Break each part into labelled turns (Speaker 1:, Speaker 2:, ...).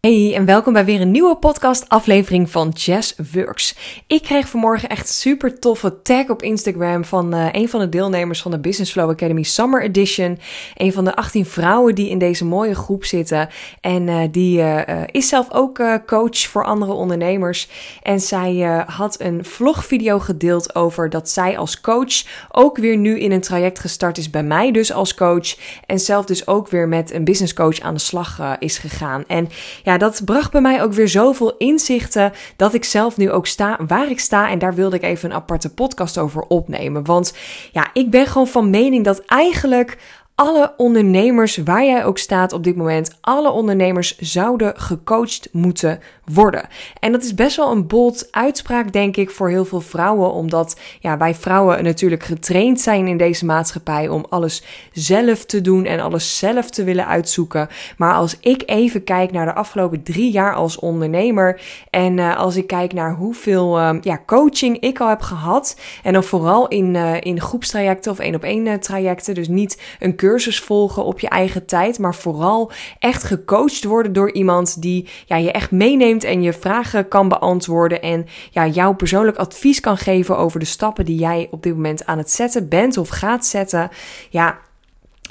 Speaker 1: Hey en welkom bij weer een nieuwe podcast aflevering van Jazz Works. Ik kreeg vanmorgen echt super toffe tag op Instagram van uh, een van de deelnemers van de Business Flow Academy Summer Edition. Een van de 18 vrouwen die in deze mooie groep zitten. En uh, die uh, is zelf ook coach voor andere ondernemers. En zij had een vlogvideo gedeeld over dat zij als coach ook weer nu in een traject gestart is bij mij dus als coach. En zelf dus ook weer met een business coach aan de slag is gegaan. En ja, dat bracht bij mij ook weer zoveel inzichten dat ik zelf nu ook sta waar ik sta. En daar wilde ik even een aparte podcast over opnemen. Want ja, ik ben gewoon van mening dat eigenlijk alle ondernemers, waar jij ook staat op dit moment, alle ondernemers zouden gecoacht moeten worden. En dat is best wel een bold uitspraak, denk ik, voor heel veel vrouwen, omdat ja, wij vrouwen natuurlijk getraind zijn in deze maatschappij om alles zelf te doen en alles zelf te willen uitzoeken. Maar als ik even kijk naar de afgelopen drie jaar als ondernemer en uh, als ik kijk naar hoeveel uh, ja, coaching ik al heb gehad, en dan vooral in, uh, in groepstrajecten of één op één trajecten, dus niet een cursus volgen op je eigen tijd, maar vooral echt gecoacht worden door iemand die ja, je echt meeneemt en je vragen kan beantwoorden en ja, jouw persoonlijk advies kan geven over de stappen die jij op dit moment aan het zetten bent of gaat zetten. Ja,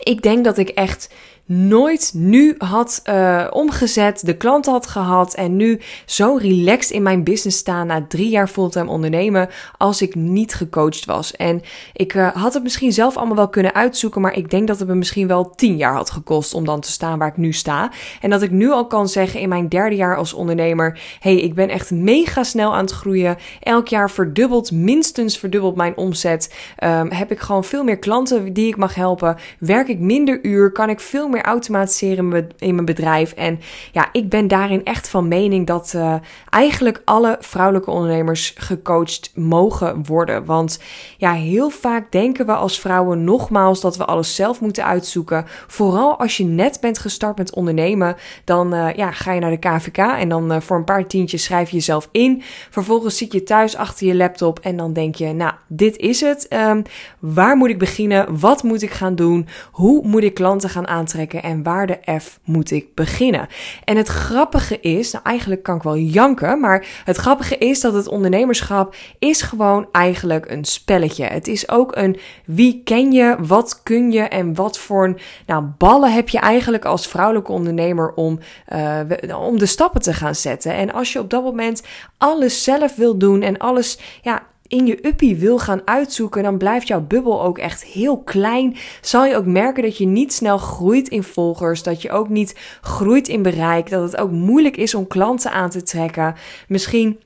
Speaker 1: ik denk dat ik echt nooit nu had uh, omgezet, de klant had gehad en nu zo relaxed in mijn business staan na drie jaar fulltime ondernemen als ik niet gecoacht was. En ik uh, had het misschien zelf allemaal wel kunnen uitzoeken, maar ik denk dat het me misschien wel tien jaar had gekost om dan te staan waar ik nu sta. En dat ik nu al kan zeggen in mijn derde jaar als ondernemer, hey, ik ben echt mega snel aan het groeien. Elk jaar verdubbelt, minstens verdubbelt mijn omzet. Um, heb ik gewoon veel meer klanten die ik mag helpen. Werk ik minder uur, kan ik veel meer automatiseren in mijn bedrijf. En ja, ik ben daarin echt van mening dat uh, eigenlijk alle vrouwelijke ondernemers gecoacht mogen worden. Want ja, heel vaak denken we als vrouwen nogmaals dat we alles zelf moeten uitzoeken. Vooral als je net bent gestart met ondernemen, dan uh, ja, ga je naar de KVK en dan uh, voor een paar tientjes schrijf je jezelf in. Vervolgens zit je thuis achter je laptop en dan denk je, nou, dit is het. Um, waar moet ik beginnen? Wat moet ik gaan doen? Hoe moet ik klanten gaan aantrekken? En waar de F moet ik beginnen? En het grappige is, nou eigenlijk kan ik wel janken, maar het grappige is dat het ondernemerschap is gewoon eigenlijk een spelletje. Het is ook een wie ken je, wat kun je en wat voor nou, ballen heb je eigenlijk als vrouwelijke ondernemer om, uh, om de stappen te gaan zetten. En als je op dat moment alles zelf wil doen en alles ja, in je uppie wil gaan uitzoeken, dan blijft jouw bubbel ook echt heel klein. Zal je ook merken dat je niet snel groeit in volgers, dat je ook niet groeit in bereik, dat het ook moeilijk is om klanten aan te trekken. Misschien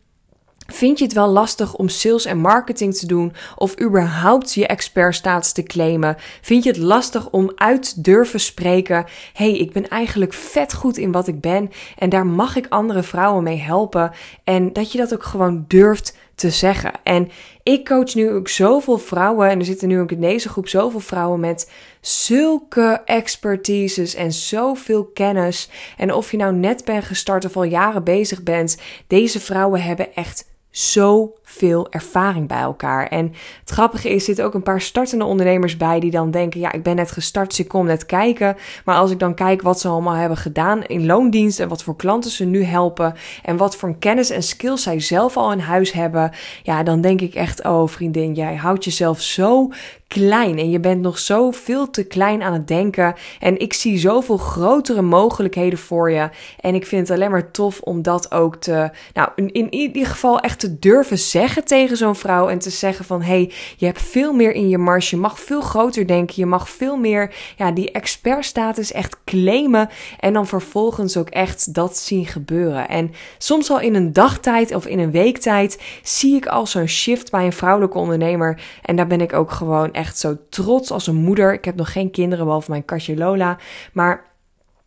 Speaker 1: Vind je het wel lastig om sales en marketing te doen of überhaupt je expertstatus te claimen? Vind je het lastig om uit durven spreken? hey, ik ben eigenlijk vet goed in wat ik ben en daar mag ik andere vrouwen mee helpen. En dat je dat ook gewoon durft te zeggen. En ik coach nu ook zoveel vrouwen en er zitten nu ook in deze groep zoveel vrouwen met zulke expertises en zoveel kennis. En of je nou net bent gestart of al jaren bezig bent, deze vrouwen hebben echt zoveel ervaring bij elkaar. En het grappige is, zitten ook een paar startende ondernemers bij die dan denken: ja, ik ben net gestart, dus ik kom net kijken. Maar als ik dan kijk wat ze allemaal hebben gedaan in loondienst en wat voor klanten ze nu helpen en wat voor kennis en skills zij zelf al in huis hebben, ja, dan denk ik echt: oh vriendin, jij houdt jezelf zo klein en je bent nog zo veel te klein aan het denken. En ik zie zoveel grotere mogelijkheden voor je. En ik vind het alleen maar tof om dat ook te, nou, in, ieder geval echt te durven zeggen tegen zo'n vrouw. En te zeggen van, hey, je hebt veel meer in je mars. Je mag veel groter denken. Je mag veel meer, ja, die expertstatus echt claimen. En dan vervolgens ook echt dat zien gebeuren. En soms al in een dagtijd of in een weektijd zie ik al zo'n shift bij een vrouwelijke ondernemer. En daar ben ik ook gewoon echt zo trots als een moeder. Ik heb nog geen kinderen, behalve mijn katje Lola. Maar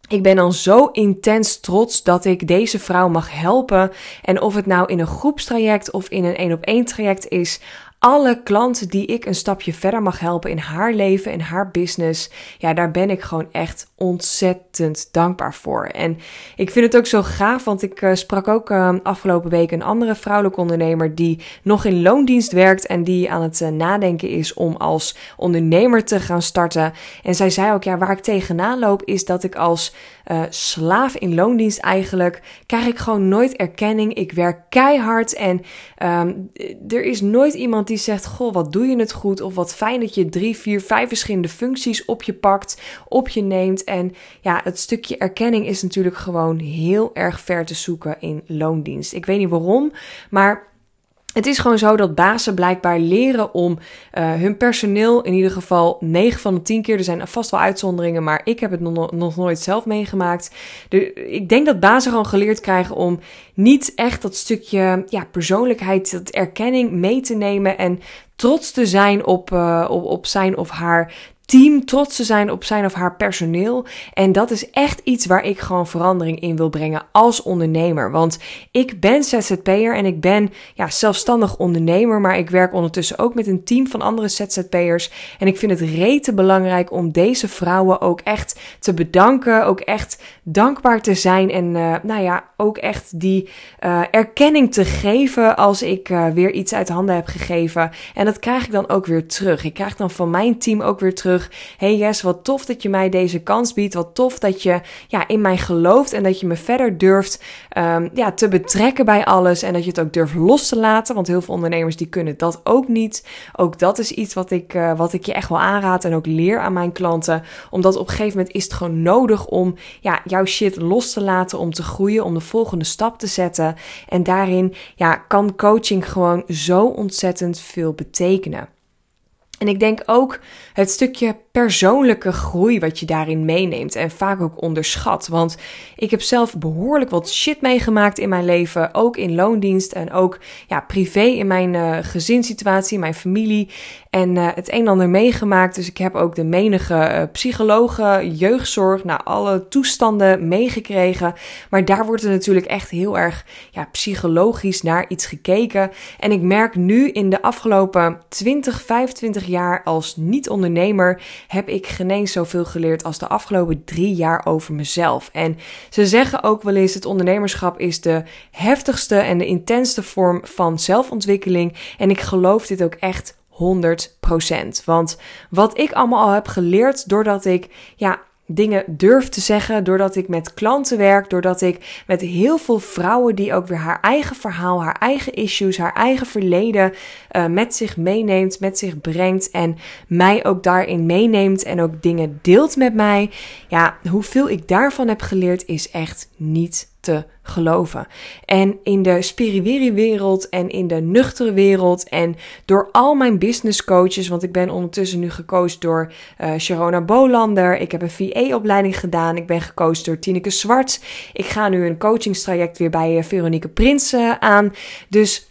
Speaker 1: ik ben dan zo intens trots dat ik deze vrouw mag helpen. En of het nou in een groepstraject of in een één op één traject is, alle klanten die ik een stapje verder mag helpen in haar leven, in haar business, ja, daar ben ik gewoon echt ontzettend dankbaar voor. En ik vind het ook zo gaaf, want ik uh, sprak ook uh, afgelopen week een andere vrouwelijke ondernemer die nog in loondienst werkt en die aan het uh, nadenken is om als ondernemer te gaan starten. En zij zei ook, ja, waar ik tegenaan loop is dat ik als slaaf in loondienst eigenlijk krijg ik gewoon nooit erkenning. Ik werk keihard en um, er is nooit iemand die zegt, goh, wat doe je het goed? Of wat fijn dat je drie, vier, vijf verschillende functies op je pakt, op je neemt. En ja, het stukje erkenning is natuurlijk gewoon heel erg ver te zoeken in loondienst. Ik weet niet waarom, maar het is gewoon zo dat bazen blijkbaar leren om uh, hun personeel, in ieder geval 9 van de 10 keer, er zijn vast wel uitzonderingen, maar ik heb het nog, nooit zelf meegemaakt. Ik denk dat bazen gewoon geleerd krijgen om niet echt dat stukje ja, persoonlijkheid, dat erkenning mee te nemen en trots te zijn op, uh, op, op zijn of haar team trots te zijn op zijn of haar personeel. En dat is echt iets waar ik gewoon verandering in wil brengen als ondernemer. Want ik ben ZZP'er en ik ben ja, zelfstandig ondernemer, maar ik werk ondertussen ook met een team van andere ZZP'ers. En ik vind het rete belangrijk om deze vrouwen ook echt te bedanken, ook echt dankbaar te zijn en uh, nou ja, ook echt die uh, erkenning te geven als ik uh, weer iets uit handen heb gegeven. En dat krijg ik dan ook weer terug. Ik krijg dan van mijn team ook weer terug Hey Jess, wat tof dat je mij deze kans biedt. Wat tof dat je ja, in mij gelooft en dat je me verder durft um, ja, te betrekken bij alles. En dat je het ook durft los te laten. Want heel veel ondernemers die kunnen dat ook niet. Ook dat is iets wat ik, uh, wat ik je echt wel aanraad en ook leer aan mijn klanten. Omdat op een gegeven moment is het gewoon nodig om ja, jouw shit los te laten. Om te groeien, om de volgende stap te zetten. En daarin ja, kan coaching gewoon zo ontzettend veel betekenen. En ik denk ook het stukje persoonlijke groei wat je daarin meeneemt en vaak ook onderschat. Want ik heb zelf behoorlijk wat shit meegemaakt in mijn leven, ook in loondienst en ook ja, privé in mijn uh, gezinssituatie, mijn familie en uh, het een en ander meegemaakt. Dus ik heb ook de menige uh, psychologen, jeugdzorg, nou alle toestanden meegekregen. Maar daar wordt er natuurlijk echt heel erg ja, psychologisch naar iets gekeken. En ik merk nu in de afgelopen 20, 25 jaar als niet-ondernemer heb ik geen zoveel geleerd als de afgelopen drie jaar over mezelf. En ze zeggen ook wel eens: het ondernemerschap is de heftigste en de intensste vorm van zelfontwikkeling. En ik geloof dit ook echt 100%. Want wat ik allemaal al heb geleerd doordat ik ja, dingen durf te zeggen, doordat ik met klanten werk, doordat ik met heel veel vrouwen die ook weer haar eigen verhaal, haar eigen issues, haar eigen verleden uh, met zich meeneemt, met zich brengt en mij ook daarin meeneemt en ook dingen deelt met mij. Ja, hoeveel ik daarvan heb geleerd is echt niet te geloven. En in de spirituele wereld en in de nuchtere wereld en door al mijn business coaches, want ik ben ondertussen nu gecoacht door uh, Sharona Bolander. Ik heb een VA-opleiding gedaan. Ik ben gecoacht door Tineke Zwart. Ik ga nu een coachingstraject weer bij uh, Veronique Prins uh, aan. Dus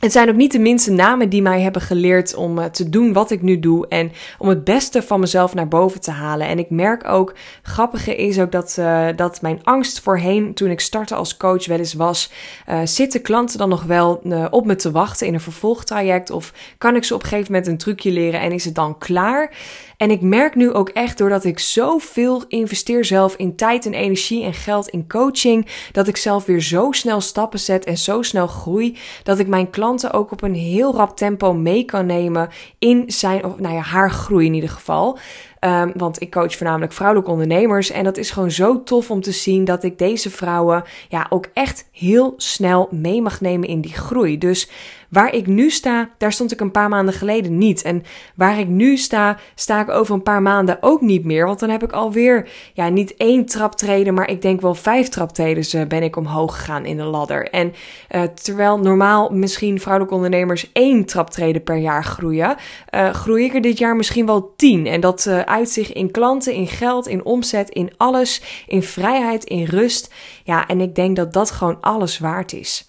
Speaker 1: het zijn ook niet de minste namen die mij hebben geleerd om uh, te doen wat ik nu doe en om het beste van mezelf naar boven te halen. En ik merk ook, grappige is ook dat, uh, dat mijn angst voorheen, toen ik startte als coach, wel eens was: uh, zitten klanten dan nog wel op me te wachten in een vervolgtraject? Of kan ik ze op een gegeven moment een trucje leren en is het dan klaar? En ik merk nu ook echt, doordat ik zoveel investeer zelf in tijd en energie en geld in coaching, dat ik zelf weer zo snel stappen zet en zo snel groei, dat ik mijn klanten ook op een heel rap tempo mee kan nemen in zijn, of nou ja, haar groei in ieder geval. Um, want ik coach voornamelijk vrouwelijke ondernemers. En dat is gewoon zo tof om te zien dat ik deze vrouwen ja, ook echt heel snel mee mag nemen in die groei. Dus waar ik nu sta, daar stond ik een paar maanden geleden niet. En waar ik nu sta, sta ik over een paar maanden ook niet meer. Want dan heb ik alweer, ja, niet één traptreden, maar ik denk wel vijf traptreden ben ik omhoog gegaan in de ladder. En uh, terwijl normaal misschien vrouwelijke ondernemers één traptreden per jaar groeien, uh, groei ik er dit jaar misschien wel tien. En dat uitzicht in klanten, in geld, in omzet, in alles, in vrijheid, in rust. Ja, en ik denk dat dat gewoon alles waard is.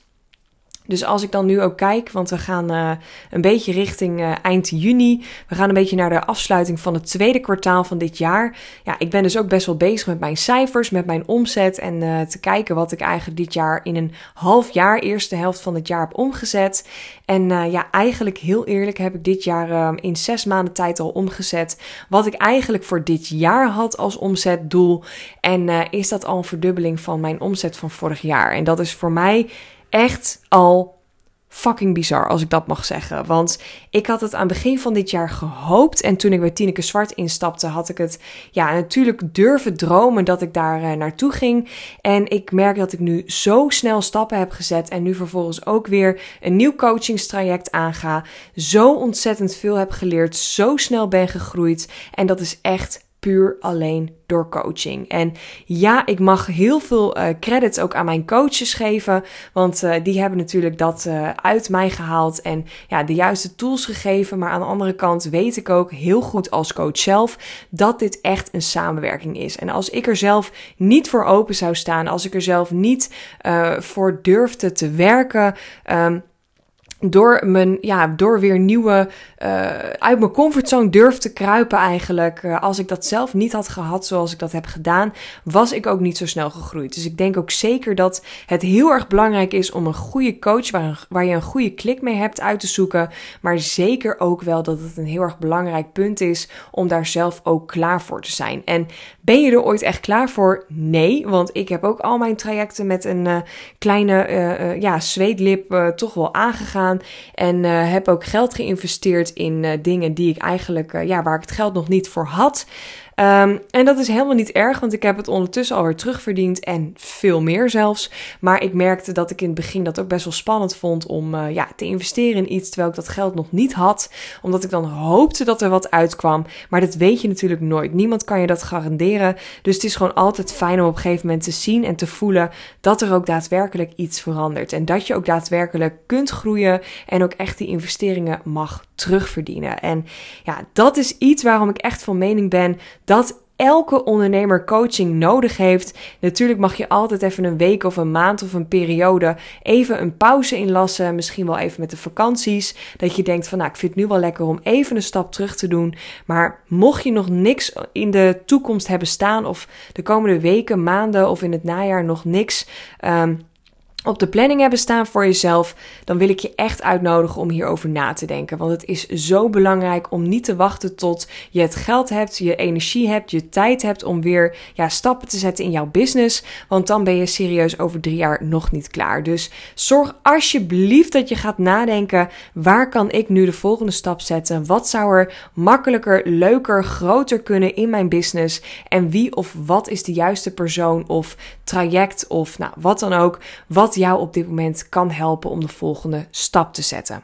Speaker 1: Dus als ik dan nu ook kijk, want we gaan uh, een beetje richting uh, eind juni. We gaan een beetje naar de afsluiting van het tweede kwartaal van dit jaar. Ja, ik ben dus ook best wel bezig met mijn cijfers, met mijn omzet. En uh, te kijken wat ik eigenlijk dit jaar in een half jaar, eerste helft van het jaar heb omgezet. En ja, eigenlijk heel eerlijk heb ik dit jaar in zes maanden tijd al omgezet. Wat ik eigenlijk voor dit jaar had als omzetdoel. En is dat al een verdubbeling van mijn omzet van vorig jaar. En dat is voor mij echt al fucking bizar, als ik dat mag zeggen. Want ik had het aan het begin van dit jaar gehoopt. En toen ik bij Tineke Zwart instapte, had ik het ja, natuurlijk durven dromen dat ik daar uh, naartoe ging. En ik merk dat ik nu zo snel stappen heb gezet. En nu vervolgens ook weer een nieuw coachingstraject aanga. Zo ontzettend veel heb geleerd. Zo snel ben gegroeid. En dat is echt puur alleen door coaching. En ja, ik mag heel veel uh, credits ook aan mijn coaches geven, want uh, die hebben natuurlijk dat uh, uit mij gehaald en ja, de juiste tools gegeven. Maar aan de andere kant weet ik ook heel goed als coach zelf dat dit echt een samenwerking is. En als ik er zelf niet voor open zou staan, als ik er zelf niet voor durfde te werken, um, door, mijn, ja, door weer nieuwe, uh, uit mijn comfortzone durf te kruipen eigenlijk. Uh, als ik dat zelf niet had gehad zoals ik dat heb gedaan, was ik ook niet zo snel gegroeid. Dus ik denk ook zeker dat het heel erg belangrijk is om een goede coach, waar, waar je een goede klik mee hebt, uit te zoeken. Maar zeker ook wel dat het een heel erg belangrijk punt is om daar zelf ook klaar voor te zijn. En ben je er ooit echt klaar voor? Nee, want ik heb ook al mijn trajecten met een uh, kleine ja, zweetlip toch wel aangegaan. En uh, heb ook geld geïnvesteerd in uh, dingen die ik eigenlijk, uh, ja, waar ik het geld nog niet voor had. Um, en dat is helemaal niet erg, want ik heb het ondertussen alweer terugverdiend en veel meer zelfs. Maar ik merkte dat ik in het begin dat ook best wel spannend vond om uh, ja, te investeren in iets terwijl ik dat geld nog niet had. Omdat ik dan hoopte dat er wat uitkwam. Maar dat weet je natuurlijk nooit. Niemand kan je dat garanderen. Dus het is gewoon altijd fijn om op een gegeven moment te zien en te voelen dat er ook daadwerkelijk iets verandert. En dat je ook daadwerkelijk kunt groeien en ook echt die investeringen mag terugverdienen. En ja, dat is iets waarom ik echt van mening ben dat elke ondernemer coaching nodig heeft. Natuurlijk mag je altijd even een week of een maand of een periode even een pauze inlassen. Misschien wel even met de vakanties. Dat je denkt van nou, ik vind het nu wel lekker om even een stap terug te doen. Maar mocht je nog niks in de toekomst hebben staan of de komende weken, maanden of in het najaar nog niks. Um, op de planning hebben staan voor jezelf, dan wil ik je echt uitnodigen om hierover na te denken. Want het is zo belangrijk om niet te wachten tot je het geld hebt, je energie hebt, je tijd hebt om weer ja, stappen te zetten in jouw business. Want dan ben je serieus over drie jaar nog niet klaar. Dus zorg alsjeblieft dat je gaat nadenken: waar kan ik nu de volgende stap zetten? Wat zou er makkelijker, leuker, groter kunnen in mijn business? En wie of wat is de juiste persoon of traject of nou, wat dan ook? Wat wat jou op dit moment kan helpen om de volgende stap te zetten.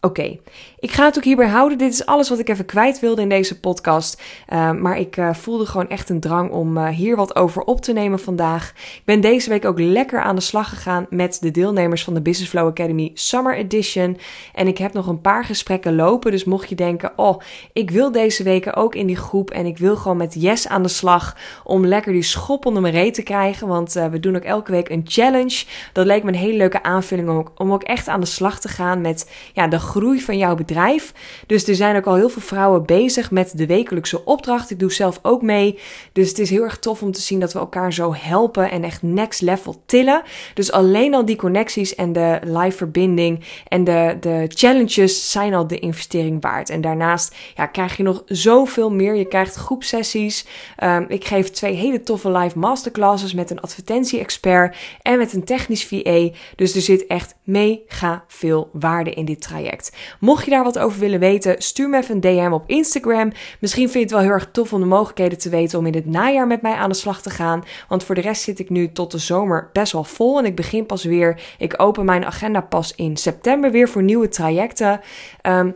Speaker 1: Oké, ik ga het ook hierbij houden. Dit is alles wat ik even kwijt wilde in deze podcast. Uh, maar ik uh, voelde gewoon echt een drang om uh, hier wat over op te nemen vandaag. Ik ben deze week ook lekker aan de slag gegaan met de deelnemers van de Business Flow Academy Summer Edition. En ik heb nog een paar gesprekken lopen. Dus mocht je denken, oh, ik wil deze weken ook in die groep. En ik wil gewoon met Yes aan de slag om lekker die schop onder mijn reet te krijgen. Want we doen ook elke week een challenge. Dat leek me een hele leuke aanvulling om, om ook echt aan de slag te gaan met ja, de groei van jouw Dus er zijn ook al heel veel vrouwen bezig met de wekelijkse opdracht. Ik doe zelf ook mee. Dus het is heel erg tof om te zien dat we elkaar zo helpen en echt next level tillen. Dus alleen al die connecties en de live verbinding en de, de challenges zijn al de investering waard. En daarnaast ja, krijg je nog zoveel meer. Je krijgt groepsessies. Um, ik geef twee hele toffe live masterclasses met een advertentie-expert en met een technisch VA. Dus er zit echt mega veel waarde in dit traject. Mocht je daar wat over willen weten, stuur me even een DM op Instagram. Misschien vind je het wel heel erg tof om de mogelijkheden te weten om in het najaar met mij aan de slag te gaan. Want voor de rest zit ik nu tot de zomer best wel vol en ik begin pas weer. Ik open mijn agenda pas in september weer voor nieuwe trajecten. Um,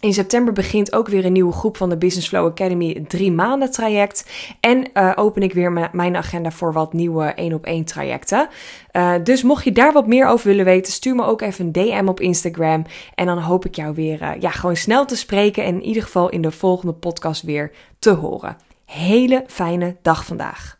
Speaker 1: in september begint ook weer een nieuwe groep van de Business Flow Academy, drie maanden traject. En uh, open ik weer mijn agenda voor wat nieuwe één op één trajecten. Uh, dus mocht je daar wat meer over willen weten, stuur me ook even een DM op Instagram. En dan hoop ik jou weer uh, ja, gewoon snel te spreken en in ieder geval in de volgende podcast weer te horen. Hele fijne dag vandaag.